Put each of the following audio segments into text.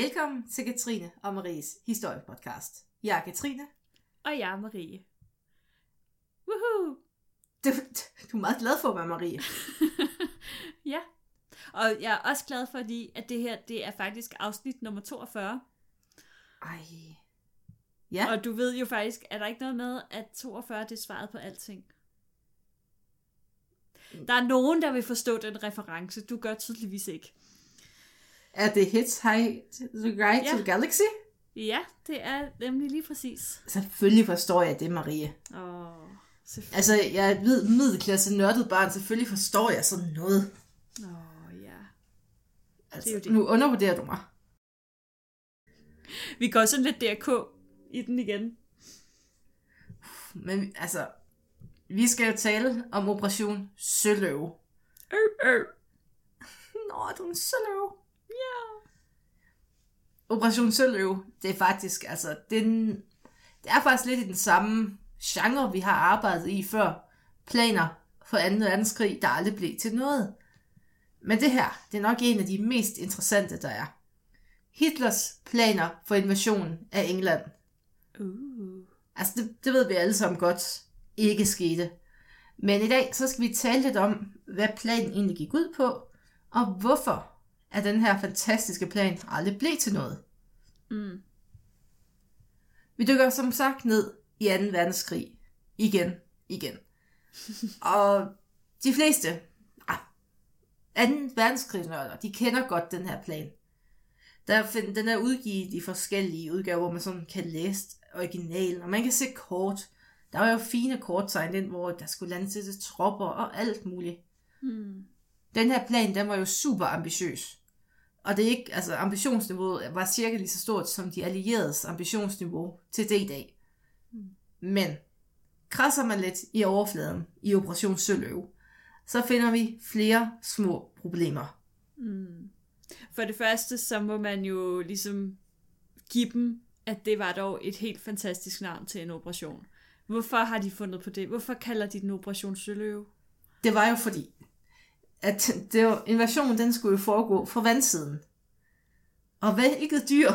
Velkommen til Katrine og Maries historiepodcast. Jeg er Katrine. Og jeg er Marie. Woohoo! Du, du er meget glad for at være Marie. ja. Og jeg er også glad for, at det her det er faktisk afsnit nummer 42. Ej. Ja. Og du ved jo faktisk, er der ikke noget med, at 42 det er svaret på alting? Der er nogen, der vil forstå den reference. Du gør tydeligvis ikke. Er det Hits High the Guide ja. to the Galaxy? Ja, det er nemlig lige præcis. Selvfølgelig forstår jeg det, Marie. Åh, oh, Altså, jeg er et middelklasse nørdet barn. Selvfølgelig forstår jeg sådan noget. Åh, oh, ja. Altså, det det. nu undervurderer du mig. Vi går sådan lidt DRK i den igen. Men altså, vi skal jo tale om Operation Søløve. Øh, øh. Nå, du er en søløve. Operation Søløv, det er faktisk, altså, den, det er faktisk lidt i den samme genre, vi har arbejdet i før. Planer for 2. verdenskrig, der aldrig blev til noget. Men det her, det er nok en af de mest interessante, der er. Hitlers planer for invasionen af England. Uh. Altså, det, det ved vi alle sammen godt ikke skete. Men i dag, så skal vi tale lidt om, hvad planen egentlig gik ud på, og hvorfor at den her fantastiske plan aldrig blev til noget. Mm. Vi dykker som sagt ned i 2. verdenskrig. Igen. Igen. og de fleste, ah, 2. verdenskrigsnørder, de kender godt den her plan. Der find, den er udgivet i forskellige udgaver, hvor man sådan kan læse originalen, og man kan se kort. Der var jo fine korttegn ind, hvor der skulle landsættes tropper og alt muligt. Mm. Den her plan, den var jo super ambitiøs. Og det er ikke, altså ambitionsniveauet var cirka lige så stort som de allieredes ambitionsniveau til D-dag. Mm. Men krasser man lidt i overfladen i Operation Søløve, så finder vi flere små problemer. Mm. For det første, så må man jo ligesom give dem, at det var dog et helt fantastisk navn til en operation. Hvorfor har de fundet på det? Hvorfor kalder de den Operation Søløve? Det var jo fordi, at det var, invasionen den skulle jo foregå fra vandsiden. Og hvilket dyr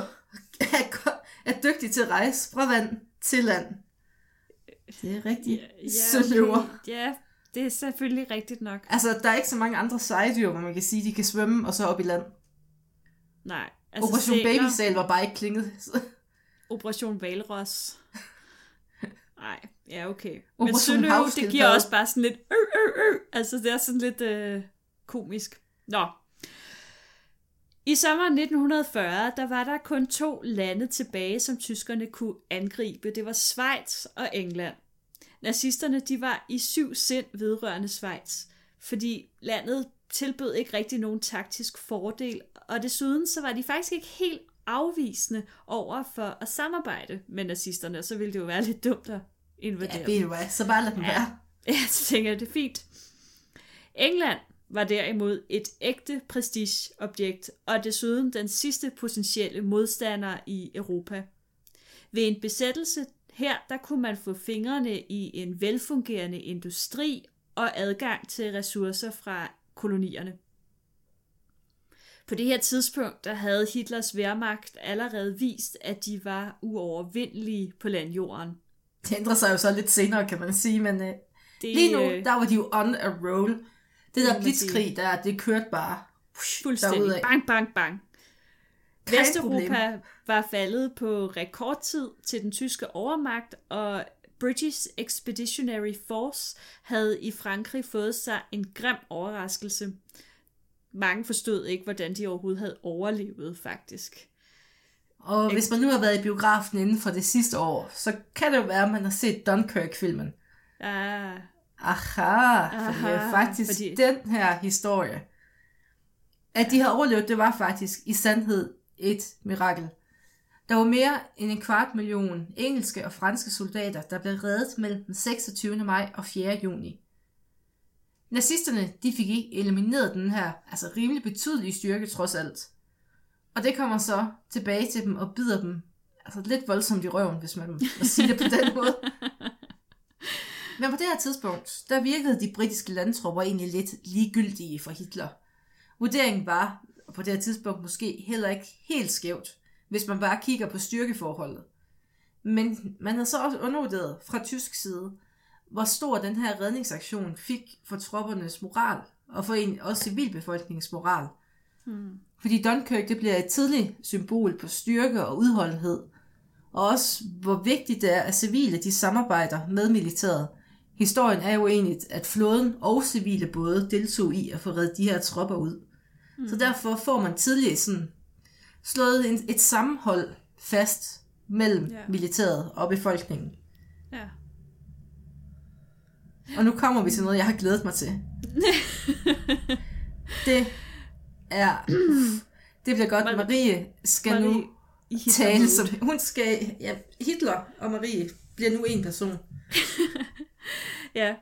er, er dygtig til at rejse fra vand til land? Det er rigtigt. Ja, ja, okay. ja, det er selvfølgelig rigtigt nok. Altså, der er ikke så mange andre sejdyr, hvor man kan sige, de kan svømme og så op i land. Nej. Altså Operation Babysal var bare ikke klinget. Operation Valros. Nej, ja okay. Operation Men Søløv, det giver også bare sådan lidt øh, øh, øh. Altså det er sådan lidt øh, komisk. Nå. I sommeren 1940, der var der kun to lande tilbage, som tyskerne kunne angribe. Det var Schweiz og England. Nazisterne de var i syv sind vedrørende Schweiz, fordi landet tilbød ikke rigtig nogen taktisk fordel, og desuden så var de faktisk ikke helt afvisende over for at samarbejde med nazisterne, så ville det jo være lidt dumt at invadere Ja, hvad, så bare lad dem være. Ja, så tænker jeg, det er fint. England var derimod et ægte prestigeobjekt, og desuden den sidste potentielle modstander i Europa. Ved en besættelse her, der kunne man få fingrene i en velfungerende industri og adgang til ressourcer fra kolonierne. På det her tidspunkt, der havde Hitlers Wehrmacht allerede vist, at de var uovervindelige på landjorden. Det ændrer sig jo så lidt senere, kan man sige, men uh, det, lige nu, øh, der var de jo on a roll. Det der blitzkrig, der, det kørte bare Fuldstændig. Derudad. Bang, bang, bang. Vesteuropa var faldet på rekordtid til den tyske overmagt, og British Expeditionary Force havde i Frankrig fået sig en grim overraskelse. Mange forstod ikke, hvordan de overhovedet havde overlevet, faktisk. Og hvis man nu har været i biografen inden for det sidste år, så kan det jo være, at man har set Dunkirk-filmen. Ah. Aha, Aha for det er faktisk fordi... den her historie. At de har overlevet, det var faktisk i sandhed et mirakel. Der var mere end en kvart million engelske og franske soldater, der blev reddet mellem den 26. maj og 4. juni. Nazisterne de fik ikke elimineret den her altså rimelig betydelige styrke trods alt. Og det kommer så tilbage til dem og bider dem altså lidt voldsomt i røven, hvis man må sige det på den måde. Men på det her tidspunkt, der virkede de britiske landtropper egentlig lidt ligegyldige for Hitler. Vurderingen var, på det her tidspunkt måske heller ikke helt skævt, hvis man bare kigger på styrkeforholdet. Men man har så også undervurderet fra tysk side, hvor stor den her redningsaktion fik for troppernes moral, og for en, også civilbefolkningens moral. Hmm. Fordi Dunkirk det bliver et tidligt symbol på styrke og udholdenhed, og også hvor vigtigt det er, at civile de samarbejder med militæret. Historien er jo egentlig, at flåden og civile både deltog i at få reddet de her tropper ud. Mm. Så derfor får man tidligt sådan slået en, et sammenhold fast mellem yeah. militæret og befolkningen. Ja. Yeah. Og nu kommer vi til noget, jeg har glædet mig til. det er... Det bliver godt. Marie skal Marie nu tale som... Hun skal... Ja, Hitler og Marie bliver nu en person. ja.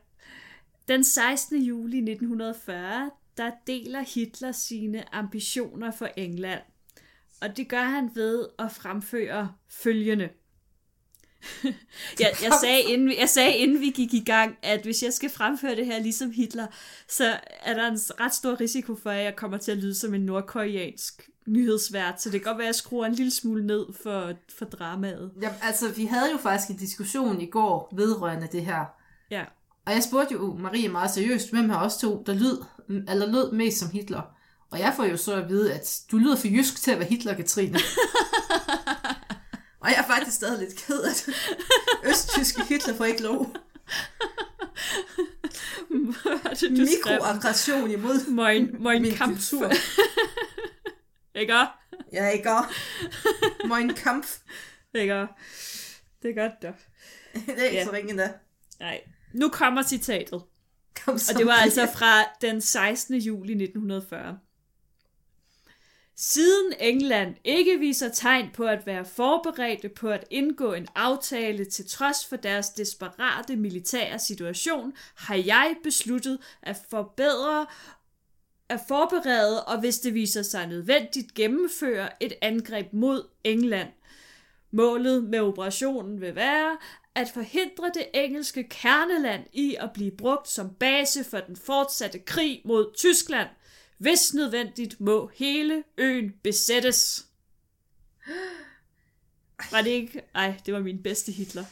Den 16. juli 1940, der deler Hitler sine ambitioner for England. Og det gør han ved at fremføre følgende. jeg, jeg, sagde, inden, jeg sagde inden vi gik i gang, at hvis jeg skal fremføre det her ligesom Hitler, så er der en ret stor risiko for, at jeg kommer til at lyde som en nordkoreansk nyhedsvært, så det kan godt være, at jeg skruer en lille smule ned for, for dramaet. Ja, altså, vi havde jo faktisk en diskussion i går vedrørende det her. Ja. Og jeg spurgte jo Marie meget seriøst, hvem har også to, der lyd, eller lød mest som Hitler. Og jeg får jo så at vide, at du lyder for jysk til at være Hitler, Katrine. og jeg er faktisk stadig lidt ked af det. Østtyske Hitler får ikke lov. Mikroaggression imod mein, mein min Kampf. kultur. ikke Ja, ikke Mein Kampf. Ikke Det er godt, da. det er ikke ja. så ringe da. Nej. Nu kommer citatet. Kom og det var altså fra den 16. juli 1940. Siden England ikke viser tegn på at være forberedte på at indgå en aftale til trods for deres desperate militære situation, har jeg besluttet at forbedre at forberede og hvis det viser sig nødvendigt gennemføre et angreb mod England. Målet med operationen vil være at forhindre det engelske kerneland i at blive brugt som base for den fortsatte krig mod Tyskland. Hvis nødvendigt må hele øen besættes. Var det ikke? Ej, det var min bedste Hitler.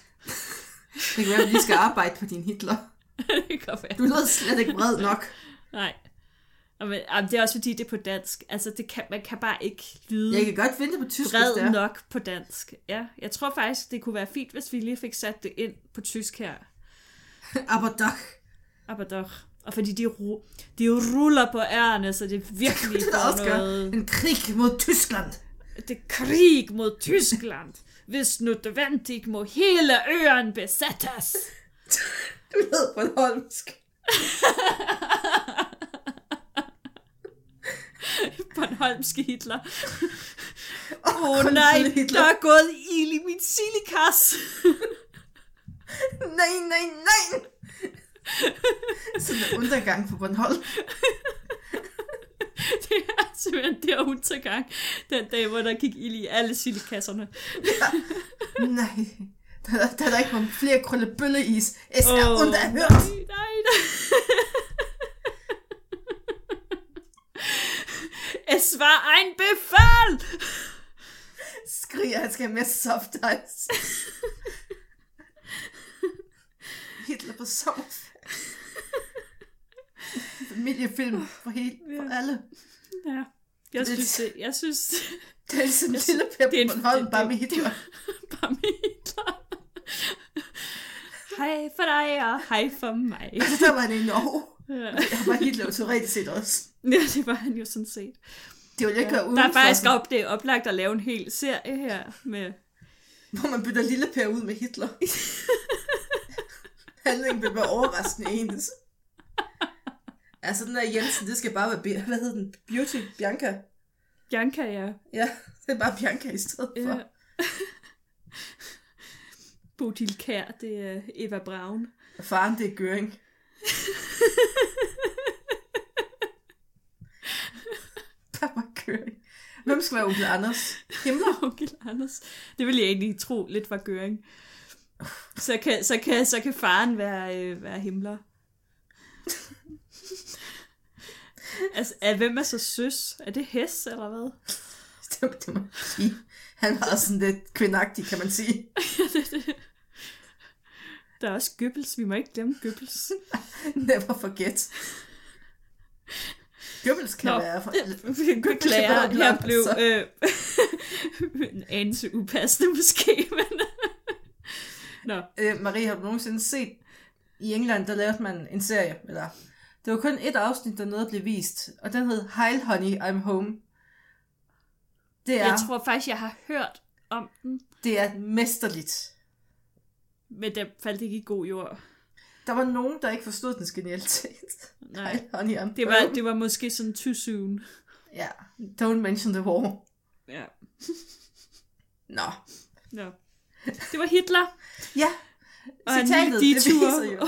Det kan være, at vi skal arbejde på din Hitler. det kan være. Du lød slet ikke vred nok. Nej. Men, det er også fordi, det er på dansk. Altså, det kan, man kan bare ikke lyde... Jeg kan godt finde det på tysk, bred hvis det er. nok på dansk. Ja, jeg tror faktisk, det kunne være fint, hvis vi lige fik sat det ind på tysk her. Aber doch. Aber doch. Og fordi de, ru- de ruller på ærerne, så det er virkelig det er noget... En krig mod Tyskland. Det er krig mod Tyskland. Hvis nødvendigt må hele øen besættes. du lød på holmsk. Bornholmske Hitler. Åh oh, oh, nej, Hitler. der er gået ild i min silikas. nej, nej, nej. Sådan en undergang på Bornholm. det er simpelthen der undergang. Den dag, hvor der gik ild i alle silikasserne. ja. Nej. Der, der, der er ikke kommet flere krøllebølleis. Es oh, er underhørt. Nej, nej, nej. Es war ein Befehl! Skriger, han skal have mere soft ice. Hitler på sommerferie. Familiefilm for, helt, for alle. Ja. Jeg det, synes, det, jeg synes... Det er ligesom en lille Per på Bornholm, bare med Hitler. Bare med Hitler. Hej for dig, og hej for mig. Der var det i Norge. Ja. Det var Hitler jo teoretisk set også. Ja, det var han jo sådan set. Det ville ikke ja. Der er faktisk op, det er oplagt at lave en hel serie her med... Hvor man bytter lille Per ud med Hitler. Handlingen vil være overraskende ens. Altså den der Jensen, det skal bare være, hvad hedder den? Beauty Bianca. Bianca, ja. Ja, det er bare Bianca i stedet for. Ja. Bodil Kær, det er Eva Braun. Faren, det er Göring. Papa Göring. Hvem skal være onkel Anders? Himmler? onkel Anders. Det vil jeg egentlig tro lidt var Göring. Så kan, så kan, så kan faren være, øh, være Himmler. altså, er, hvem er så søs? Er det Hess, eller hvad? det, det må sige. Han var sådan lidt kvindagtig, kan man sige. Der er også Goebbels. Vi må ikke glemme Goebbels. Never forget. Goebbels kan Nå, være... For... Beklager, jeg blev øh, en anelse upassende måske, men... Nå. Øh, Marie, har du nogensinde set... I England, der lavede man en serie, eller... Det var kun et afsnit, der nåede at blive vist, og den hed Heil Honey, I'm Home. Det er, jeg tror faktisk, jeg har hørt om den. Det er mesterligt. Men det faldt ikke i god jord. Der var nogen, der ikke forstod den genialitet. Nej, honey, det, var, det var måske sådan too soon. Ja, don't mention the war. Ja. Nå. Nå. Det var Hitler. ja. Og citatet, de det viser jo.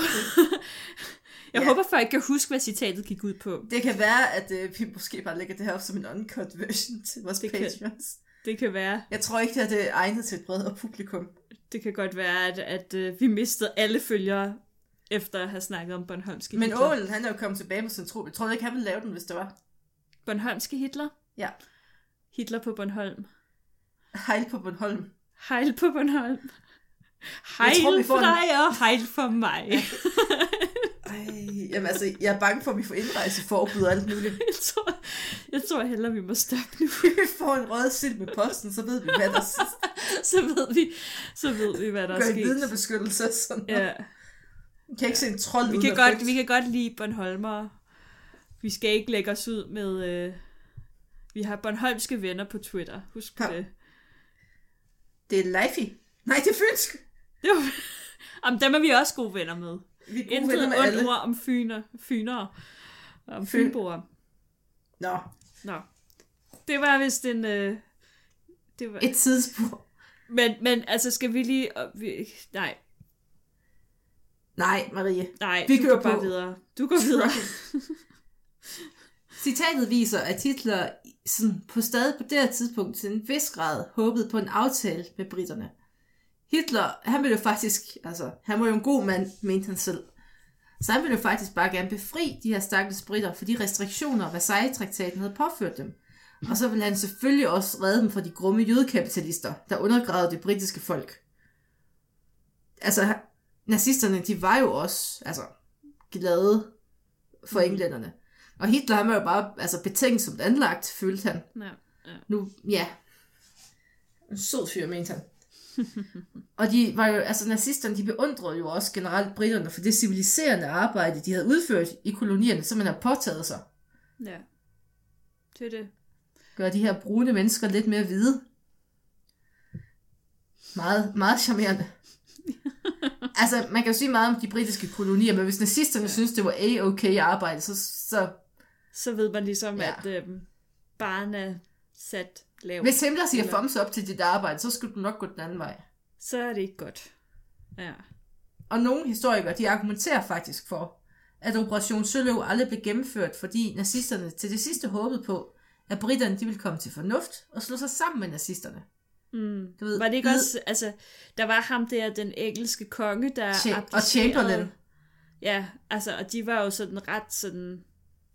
Jeg ja. håber folk kan huske, hvad citatet gik ud på. Det kan være, at uh, vi måske bare lægger det her op som en uncut version til vores det patrons. Kan, det kan være. Jeg tror ikke, det er egnet til et bredere publikum. Det kan godt være, at, at uh, vi mistede alle følgere efter at have snakket om Bornholmske Men Hitler. Men Ålen, han er jo kommet tilbage med sin tro. Jeg tror ikke, han ville lave den, hvis det var. Bornholmske Hitler? Ja. Hitler på Bornholm. Hejl på Bornholm. Hejl på Bornholm. Hejl tror, for dig en... og hejl for mig. Ej, jamen altså, jeg er bange for, at vi får indrejseforbud og alt muligt. Jeg tror, jeg tror hellere, vi må stoppe nu. vi får en rød sild med posten, så ved vi, hvad der er Så ved vi, så ved vi, hvad der er sket. Gør vidnebeskyttelse sådan Ja. Vi kan ikke se en trold vi kan, godt, vi kan godt lide Bornholmer. Vi skal ikke lægge os ud med... Øh... Vi har Bornholmske venner på Twitter. Husk ja. det. Det er Leify. Nej, det er Fynsk. Var... Jamen, dem er vi også gode venner med. Vi er gode venner med alle. ord om fyner, fyner. Om fynboer. Nå. Nå. Det var vist en... Øh... Det var... Et tidsspur. Men, men altså, skal vi lige... Vi... Nej, Nej, Marie. Nej, vi kører bare videre. Du går videre. Citatet viser, at Hitler sådan, på stadig på det her tidspunkt til en vis grad håbede på en aftale med britterne. Hitler, han ville jo faktisk, altså, han var jo en god mand, mente han selv. Så han ville jo faktisk bare gerne befri de her stakkels britter for de restriktioner, Versailles-traktaten havde påført dem. Og så ville han selvfølgelig også redde dem fra de grumme jødekapitalister, der undergravede det britiske folk. Altså, nazisterne, de var jo også altså, glade for mm. englænderne. Og Hitler, han var jo bare altså, betænksomt anlagt, følte han. Ja, ja. Nu, ja. En sød fyr, mente han. og de var jo, altså nazisterne, de beundrede jo også generelt britterne for det civiliserende arbejde, de havde udført i kolonierne, som man har påtaget sig. Ja, det er det. Gør de her brune mennesker lidt mere hvide. Meget, meget charmerende. altså, man kan jo sige meget om de britiske kolonier, men hvis nazisterne ja. synes, det var a-okay arbejde, så, så... Så ved man ligesom, ja. at øh, barn er sat lavt. Hvis Himmler siger eller... thumbs up til dit arbejde, så skulle du nok gå den anden vej. Så er det ikke godt. Ja. Og nogle historikere, de argumenterer faktisk for, at Operation Søløv aldrig blev gennemført, fordi nazisterne til det sidste håbede på, at britterne de ville komme til fornuft og slå sig sammen med nazisterne. Mm. Du ved, var det ikke også, altså, der var ham der, den engelske konge, der Ch- Og Chamberlain. Ja, altså, og de var jo sådan ret sådan,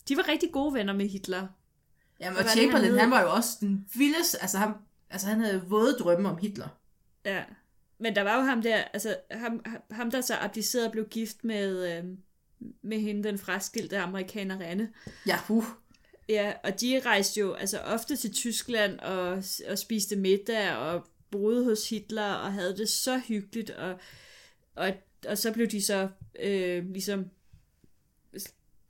de var rigtig gode venner med Hitler. Ja, og Chamberlain, han, han var jo også den vildeste, altså, han, altså han havde våde drømme om Hitler. Ja, men der var jo ham der, altså ham, ham der så abdicerede og blev gift med, øh, med hende, den fraskilte amerikanerinde. Ja, uh. Ja, og de rejste jo altså ofte til Tyskland og, og spiste middag og boede hos Hitler og havde det så hyggeligt, og, og, og så blev de så øh, ligesom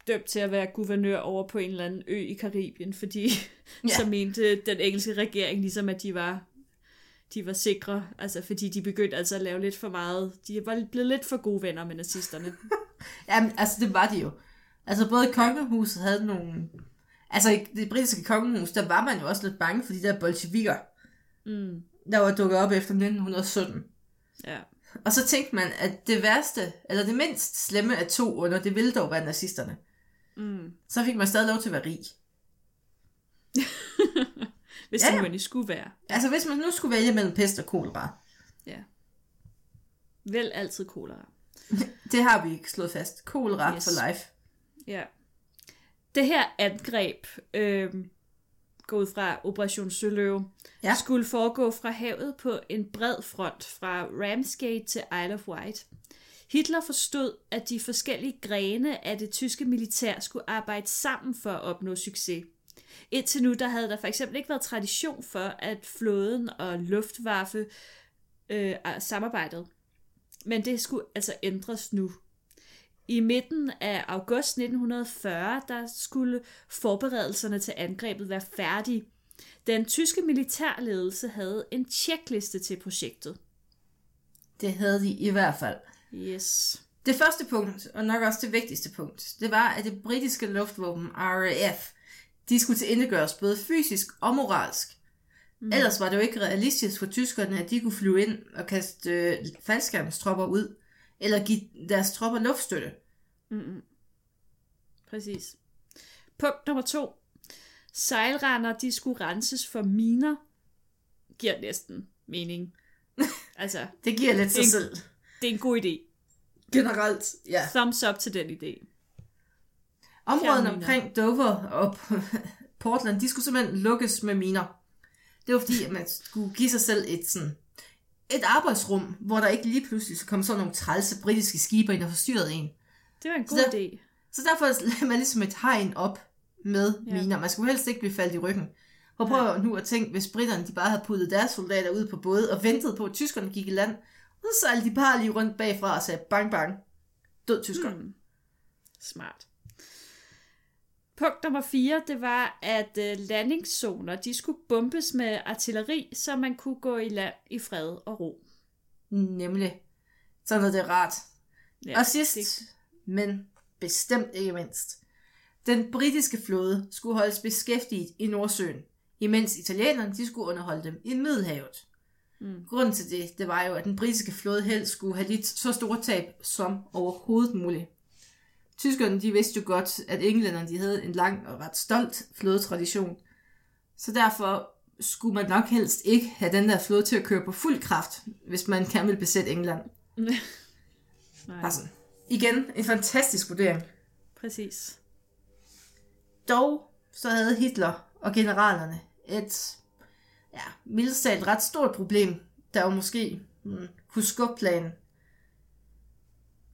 dømt til at være guvernør over på en eller anden ø i Karibien, fordi ja. så mente den engelske regering ligesom, at de var de var sikre, altså fordi de begyndte altså at lave lidt for meget, de var blevet lidt for gode venner med nazisterne. Jamen, altså det var de jo. Altså både kongehuset havde nogle Altså i det britiske kongehus, der var man jo også lidt bange for de der bolsjevikker, mm. der var dukket op efter 1917. Ja. Og så tænkte man, at det værste, eller det mindst slemme af to under, det ville dog være nazisterne. Mm. Så fik man stadig lov til at være rig. hvis ja, ja. man skulle være. Altså hvis man nu skulle vælge mellem pest og kolera. Ja. Vel altid kolera. det har vi ikke slået fast. Kolera yes. for life. Ja. det her angreb, øh, går ud fra Operation Søløve, ja. skulle foregå fra havet på en bred front fra Ramsgate til Isle of Wight. Hitler forstod, at de forskellige grene af det tyske militær skulle arbejde sammen for at opnå succes. Indtil nu der havde der for eksempel ikke været tradition for, at flåden og Luftwaffe øh, samarbejdede. Men det skulle altså ændres nu. I midten af august 1940, der skulle forberedelserne til angrebet være færdige. Den tyske militærledelse havde en tjekliste til projektet. Det havde de i hvert fald. Yes. Det første punkt, og nok også det vigtigste punkt, det var, at det britiske luftvåben RAF, de skulle tilindegøres både fysisk og moralsk. Mm. Ellers var det jo ikke realistisk for tyskerne, at de kunne flyve ind og kaste øh, faldskærmstropper ud, eller give deres tropper luftstøtte. Mm-mm. Præcis. Punkt nummer to. Sejlrender, de skulle renses for miner. Giver næsten mening. Altså, det giver lidt sig selv. Det er en god idé. Generelt, ja. Thumbs up til den idé. Områden omkring Dover og Portland, de skulle simpelthen lukkes med miner. Det var fordi, at man skulle give sig selv et sådan et arbejdsrum, hvor der ikke lige pludselig kom sådan nogle trælse britiske skibe ind og forstyrrede en. Det var en god så der, idé. Så derfor lagde man ligesom et hegn op med ja. miner. Man skulle helst ikke blive faldt i ryggen. Og prøv ja. nu at tænke, hvis britterne de bare havde puttet deres soldater ud på både og ventet på, at tyskerne gik i land, så sejlede de bare lige rundt bagfra og sagde bang bang. Død tysker. Hmm. Smart. Punkt nummer 4, det var, at uh, landingszoner, de skulle bombes med artilleri, så man kunne gå i land i fred og ro. Nemlig. Så det er rart. Ja, og sidst, det... men bestemt ikke mindst, den britiske flåde skulle holdes beskæftiget i Nordsøen, imens italienerne de skulle underholde dem i Middelhavet. Mm. Grunden til det, det var jo, at den britiske flåde helst skulle have lidt så store tab som overhovedet muligt. Tyskerne de vidste jo godt, at englænderne de havde en lang og ret stolt flådetradition. Så derfor skulle man nok helst ikke have den der flåde til at køre på fuld kraft, hvis man gerne vil besætte England. Nej. Bare sådan. Igen, en fantastisk vurdering. Præcis. Dog så havde Hitler og generalerne et ja, mildest ret stort problem, der jo måske hmm, kunne skubbe planen.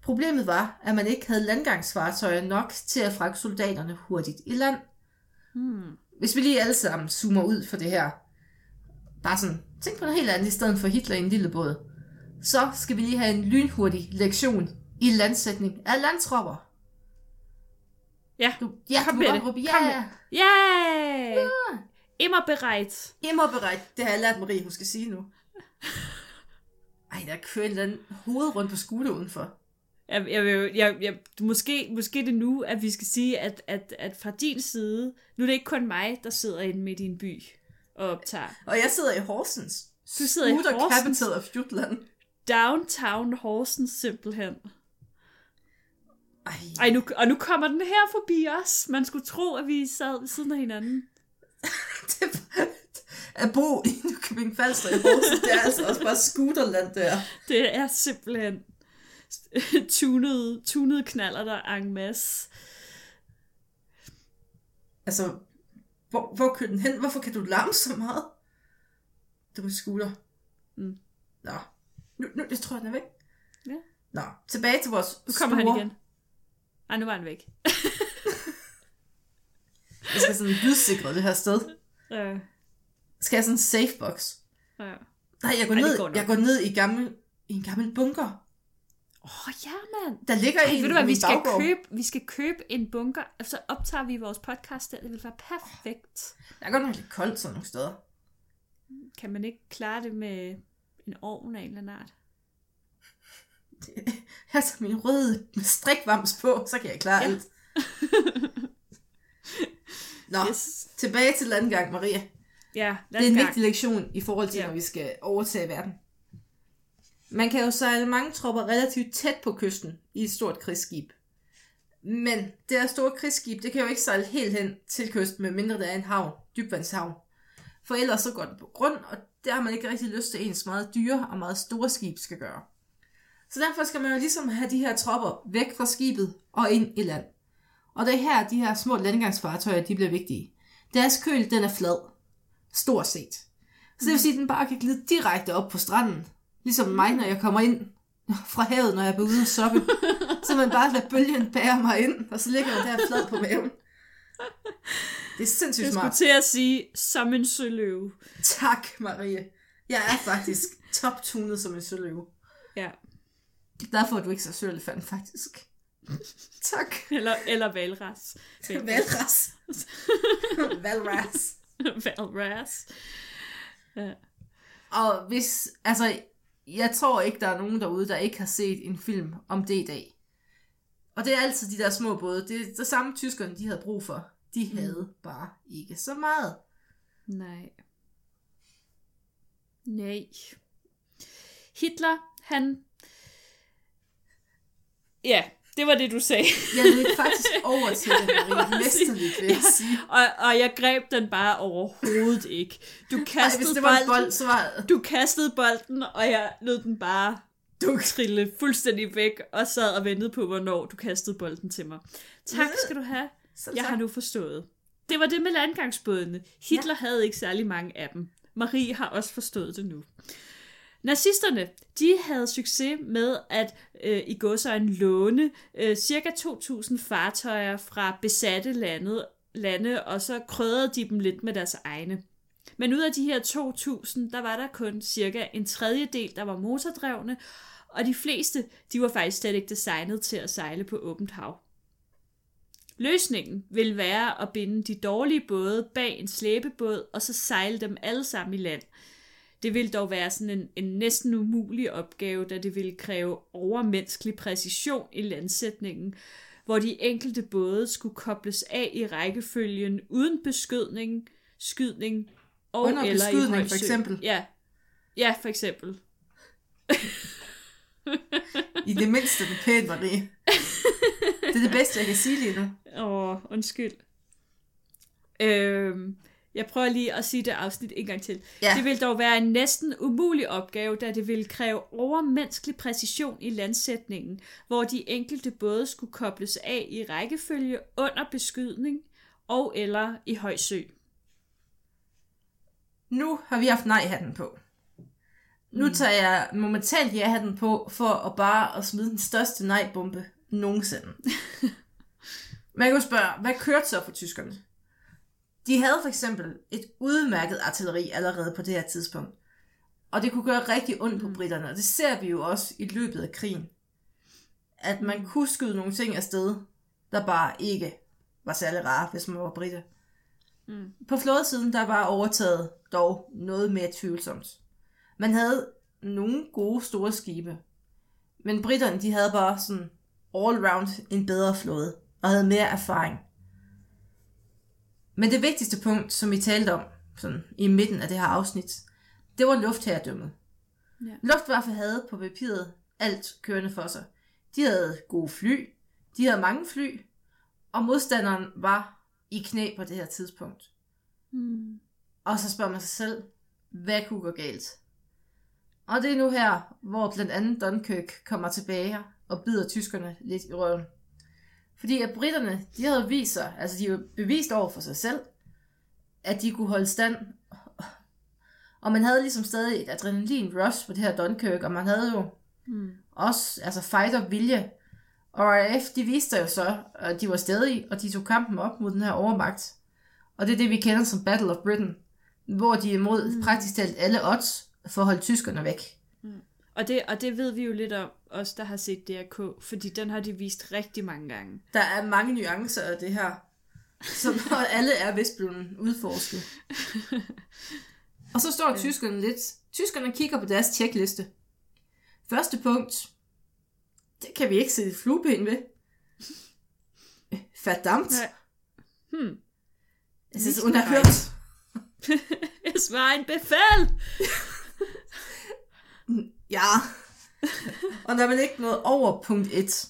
Problemet var, at man ikke havde landgangsfartøjer nok til at fragte soldaterne hurtigt i land. Hmm. Hvis vi lige alle sammen zoomer ud for det her, bare sådan, tænk på noget helt andet i stedet for Hitler i en lille båd, så skal vi lige have en lynhurtig lektion i landsætning af landtropper. Ja, du, ja, kom du med det. Råbe, ja. Kom Yeah. ja. Immer bereit. Immer bereit. Det har jeg lært Marie, hun skal sige nu. Ej, der kører en eller anden hoved rundt på skole udenfor. Jeg, jeg, jeg, jeg, jeg, måske, måske det nu, at vi skal sige, at, at, at fra din side, nu er det ikke kun mig, der sidder inde midt i en by og optager. Og jeg sidder i Horsens. Du sidder Scooter i Horsens. capital of Jutland. Downtown Horsens simpelthen. Ej. Ej, nu, og nu kommer den her forbi os. Man skulle tro, at vi sad ved siden af hinanden. det, at bo i Nykøbing Falster i Horsens, det er altså også bare scooterland der. Det er simpelthen tunede, tunede knaller der en masse. Altså, hvor, hvor kører den hen? Hvorfor kan du larme så meget? Du er scooter. Mm. Nå, nu, nu, jeg tror, den er væk. Ja. Nå, tilbage til vores Nu kommer store... han igen. Ej, nu var han væk. jeg skal sådan lydsikre det her sted. Ja. Skal jeg sådan en safebox? Ja. Nej, jeg går, Ej, ned, går jeg går ned i, gammel, i en gammel bunker. Åh, oh, ja, mand. Der ligger Ej, en ved du hvad, vi skal, købe, vi skal købe en bunker, og så optager vi vores podcast der. Det vil være perfekt. Der er godt nok lidt koldt sådan nogle steder. Kan man ikke klare det med en ovn af en eller anden art? Jeg tager min røde strikvams på, så kan jeg klare ja. alt. Nå, yes. tilbage til landgang, Maria. Ja, landgang. Det er en vigtig lektion i forhold til, ja. når vi skal overtage verden. Man kan jo sejle mange tropper relativt tæt på kysten i et stort krigsskib. Men det her store krigsskib, det kan jo ikke sejle helt hen til kysten, medmindre der er en havn, dybvandshavn. For ellers så går det på grund, og der har man ikke rigtig lyst til, at ens meget dyre og meget store skib skal gøre. Så derfor skal man jo ligesom have de her tropper væk fra skibet og ind i land. Og det er her, de her små landgangsfartøjer, de bliver vigtige. Deres køl, den er flad. Stort set. Så det vil sige, at den bare kan glide direkte op på stranden. Ligesom mig, når jeg kommer ind fra havet, når jeg er ude og soppe. så man bare lader bølgen bære mig ind, og så ligger jeg der flad på maven. Det er sindssygt smart. Jeg skulle til at sige, som en søløve. Tak, Marie. Jeg er faktisk top-tunet som en søløve. Ja. Det er derfor, at du ikke så sølefand, faktisk. tak. Eller, eller valras. Valras. valras. valras. Ja. Og hvis, altså, jeg tror ikke, der er nogen derude, der ikke har set en film om det i dag. Og det er altid de der små både. Det er det samme tyskerne, de havde brug for. De mm. havde bare ikke så meget. Nej. Nej. Hitler, han... Ja, det var det, du sagde. jeg løb faktisk over til det, Marie. Mesterligt, vil jeg sige. Og, og jeg greb den bare overhovedet ikke. Du kastede, Ej, det var bolden, bold, så var... du kastede bolden, og jeg lød den bare du trille fuldstændig væk, og sad og ventede på, hvornår du kastede bolden til mig. Tak skal du have. Jeg har nu forstået. Det var det med landgangsbådene. Hitler ja. havde ikke særlig mange af dem. Marie har også forstået det nu. Nazisterne, de havde succes med at øh, i en låne øh, cirka 2.000 fartøjer fra besatte lande, lande, og så krødrede de dem lidt med deres egne. Men ud af de her 2.000, der var der kun cirka en tredjedel, der var motordrevne, og de fleste, de var faktisk slet ikke designet til at sejle på åbent hav. Løsningen vil være at binde de dårlige både bag en slæbebåd, og så sejle dem alle sammen i land. Det vil dog være sådan en, en næsten umulig opgave, da det vil kræve overmenneskelig præcision i landsætningen, hvor de enkelte både skulle kobles af i rækkefølgen uden beskydning, skydning og Under eller beskydning, i for eksempel. Ja. ja, for eksempel. I det mindste det pænt, Marie. Det er det bedste, jeg kan sige lige nu. Åh, undskyld. Øhm, jeg prøver lige at sige det afsnit en gang til. Ja. Det vil dog være en næsten umulig opgave, da det vil kræve overmenneskelig præcision i landsætningen, hvor de enkelte både skulle kobles af i rækkefølge under beskydning og eller i høj sø. Nu har vi haft nej-hatten på. Nu mm. tager jeg momentant ja-hatten på for at bare at smide den største nej-bombe nogensinde. Man kan jo spørge, hvad kørte så for tyskerne? De havde for eksempel et udmærket artilleri allerede på det her tidspunkt. Og det kunne gøre rigtig ondt på mm. britterne, og det ser vi jo også i løbet af krigen. At man kunne skyde nogle ting afsted, der bare ikke var særlig rare, hvis man var britte. Mm. På flådesiden, der var overtaget dog noget mere tvivlsomt. Man havde nogle gode store skibe, men britterne, de havde bare sådan all round en bedre flåde og havde mere erfaring. Men det vigtigste punkt, som vi talte om sådan i midten af det her afsnit, det var luftherredømmet. Ja. Luftwaffe havde på papiret alt kørende for sig. De havde gode fly, de havde mange fly, og modstanderen var i knæ på det her tidspunkt. Mm. Og så spørger man sig selv, hvad kunne gå galt? Og det er nu her, hvor blandt andet Dunkirk kommer tilbage og bider tyskerne lidt i røven. Fordi at britterne, de havde vist sig, altså de havde bevist over for sig selv, at de kunne holde stand. Og man havde ligesom stadig et adrenalin rush på det her Dunkirk, og man havde jo mm. også altså fighter vilje. Og RAF, de viste jo så, at de var stadig, og de tog kampen op mod den her overmagt. Og det er det, vi kender som Battle of Britain, hvor de er imod mm. praktisk talt alle odds for at holde tyskerne væk. Og det, og det ved vi jo lidt om, os der har set DRK, fordi den har de vist rigtig mange gange. Der er mange nuancer af det her, som alle er vist blevet udforsket. og så står tyskerne lidt. Tyskerne kigger på deres tjekliste. Første punkt, det kan vi ikke sætte flueben ved. Verdammt. Ja. Hmm. Es ist unerhört. es war ein Befehl. Ja. og er vel ikke noget over punkt 1.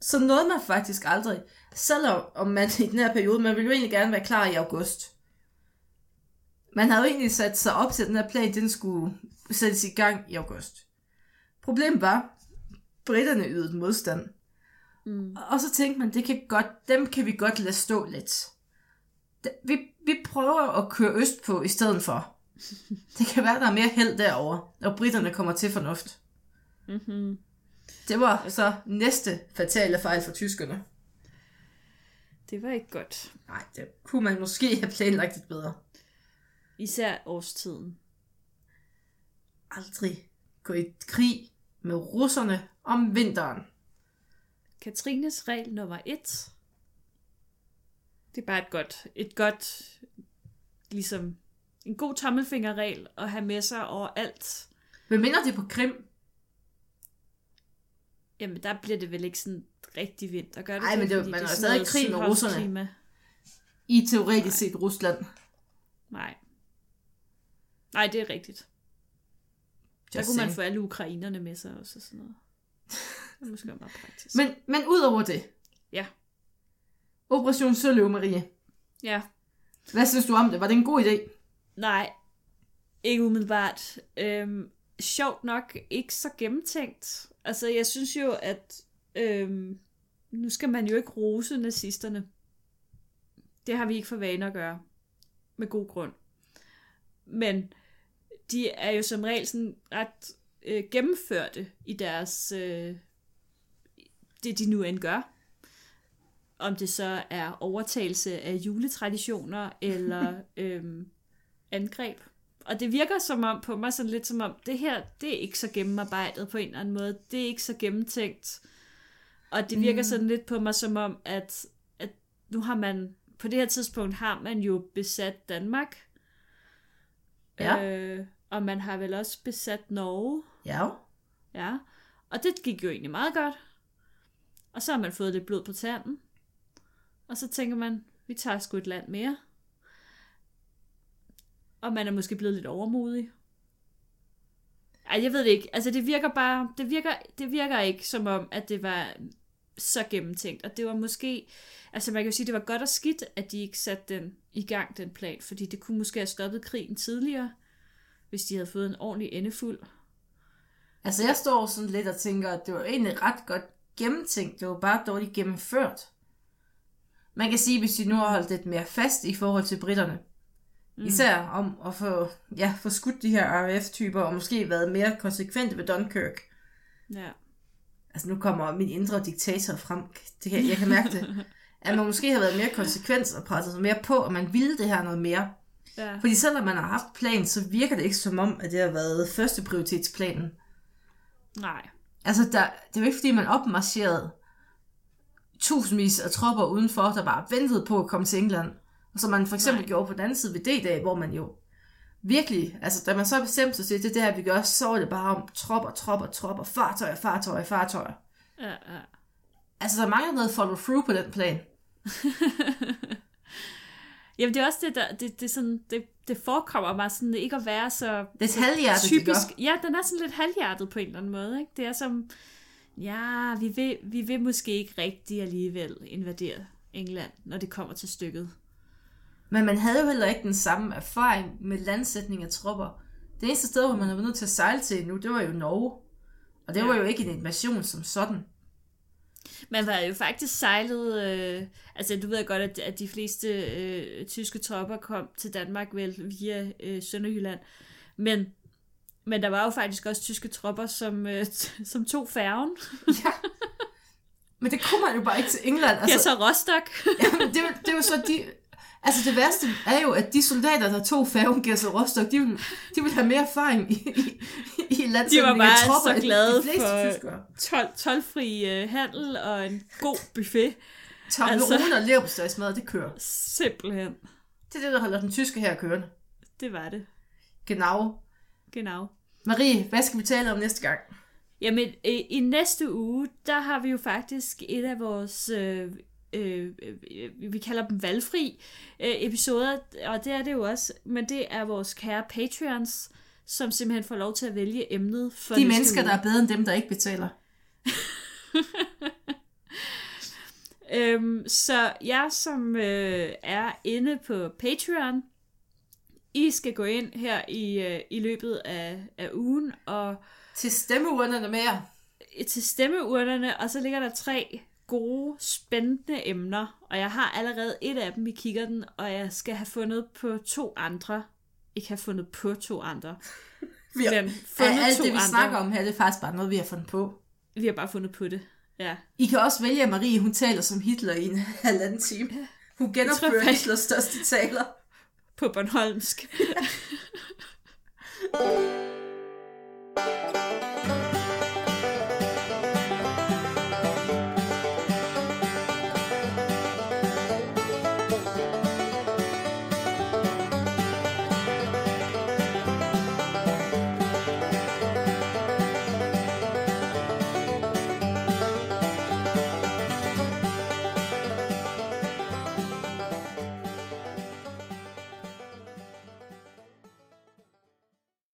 Så nåede man faktisk aldrig. Selvom om man i den her periode, man ville jo egentlig gerne være klar i august. Man havde jo egentlig sat sig op til, at den her plan, den skulle sættes i gang i august. Problemet var, britterne ydede modstand. Mm. Og så tænkte man, det kan godt, dem kan vi godt lade stå lidt. Vi, vi prøver at køre øst på i stedet for. Det kan være, der er mere held derover, når britterne kommer til fornuft. Mm-hmm. Det var så næste fatale fejl for tyskerne. Det var ikke godt. Nej, det kunne man måske have planlagt lidt bedre. Især årstiden. Aldrig gå i krig med russerne om vinteren. Katrines regel nummer et. Det er bare et godt, et godt, ligesom en god tommelfingerregel at have med sig over alt. Hvad minder det på Krim? Jamen, der bliver det vel ikke sådan rigtig vinter, gør det Nej, men det, man er stadig krig med russerne. Klima. I teoretisk Nej. set Rusland. Nej. Nej, det er rigtigt. Just der kunne man få alle ukrainerne med sig også og sådan noget. Det er måske meget praktisk. Men, men ud over det. Ja. Operation Søløv, Marie. Ja. Hvad synes du om det? Var det en god idé? Nej, ikke umiddelbart. Øhm, sjovt nok ikke så gennemtænkt. Altså, jeg synes jo, at øhm, nu skal man jo ikke rose nazisterne. Det har vi ikke for vane at gøre. Med god grund. Men de er jo som regel sådan ret øh, gennemførte i deres, øh, det de nu end gør. Om det så er overtagelse af juletraditioner eller øhm, angreb. Og det virker som om på mig sådan lidt som om, det her, det er ikke så gennemarbejdet på en eller anden måde. Det er ikke så gennemtænkt. Og det virker mm. sådan lidt på mig som om, at, at nu har man, på det her tidspunkt har man jo besat Danmark. Ja. Øh, og man har vel også besat Norge. Ja. Ja. Og det gik jo egentlig meget godt. Og så har man fået lidt blod på tanden. Og så tænker man, vi tager sgu et land mere. Og man er måske blevet lidt overmodig. Ej, jeg ved det ikke. Altså, det virker bare... Det virker, det virker ikke som om, at det var så gennemtænkt. Og det var måske... Altså, man kan jo sige, det var godt og skidt, at de ikke satte den i gang, den plan. Fordi det kunne måske have stoppet krigen tidligere, hvis de havde fået en ordentlig endefuld. Altså, jeg står sådan lidt og tænker, at det var egentlig ret godt gennemtænkt. Det var bare dårligt gennemført. Man kan sige, hvis de nu har holdt lidt mere fast i forhold til britterne, mm. især om at få, ja, få skudt de her RAF-typer, og måske været mere konsekvente ved Dunkirk. Ja. Altså nu kommer min indre diktator frem. Det kan, jeg kan mærke det. at man måske har været mere konsekvent og presset sig mere på, og man ville det her noget mere. Ja. Fordi selvom man har haft plan, så virker det ikke som om, at det har været første prioritetsplanen. Nej. Altså, der, det er jo ikke, fordi man opmarcherede tusindvis af tropper udenfor, der bare ventede på at komme til England. Og som man for eksempel Nej. gjorde på den anden side ved D-dag, hvor man jo virkelig, altså da man så bestemte sig til, det der vi gør, så var det bare om tropper, tropper, tropper, fartøjer, fartøjer, fartøjer. Ja, ja. Altså der mangler noget follow through på den plan. Jamen det er også det, der, det, det, sådan, det, det forekommer mig sådan ikke at være så... Det er halvhjertet, typisk. Ja, den er sådan lidt halvhjertet på en eller anden måde. Ikke? Det er som, ja, vi vil, vi vil måske ikke rigtig alligevel invadere England, når det kommer til stykket. Men man havde jo heller ikke den samme erfaring med landsætning af tropper. Det eneste sted, hvor man har været nødt til at sejle til nu, det var jo Norge. Og det ja. var jo ikke en invasion som sådan. Man var jo faktisk sejlet, øh, altså du ved godt, at, at de fleste øh, tyske tropper kom til Danmark vel via øh, Sønderjylland, men, men der var jo faktisk også tyske tropper, som, øh, som tog færgen. ja. Men det kunne man jo bare ikke til England. Altså, ja, så Rostock. ja, det, det var så de, Altså det værste er jo, at de soldater, der tog færgen Gæsser Rostock, de vil, de vil have mere erfaring i, i, i De var bare tropper, så glade for 12, 12-fri uh, handel og en god buffet. Toblerone altså, og leverpostejsmad, det kører. Simpelthen. Det er det, der holder den tyske her kørende. Det var det. Genau. Genau. Marie, hvad skal vi tale om næste gang? Jamen, i, i næste uge, der har vi jo faktisk et af vores øh, øh, øh, vi kalder dem valgfri øh, episoder, og det er det jo også, men det er vores kære Patreons, som simpelthen får lov til at vælge emnet for De mennesker, uge. der er bedre end dem, der ikke betaler. øhm, så jeg, som øh, er inde på Patreon, I skal gå ind her i, øh, i løbet af, af ugen og... Til stemmeurnerne mere. Til stemmeurnerne, og så ligger der tre gode, spændende emner, og jeg har allerede et af dem i kikkerten, og jeg skal have fundet på to andre. Ikke have fundet på to andre. vi har, men fundet alt to det, vi andre. snakker om her, det er faktisk bare noget, vi har fundet på. Vi har bare fundet på det, ja. I kan også vælge, at Marie, hun taler som Hitler i en halvanden time. Hun genopfører Hitlers største taler. På Bornholmsk.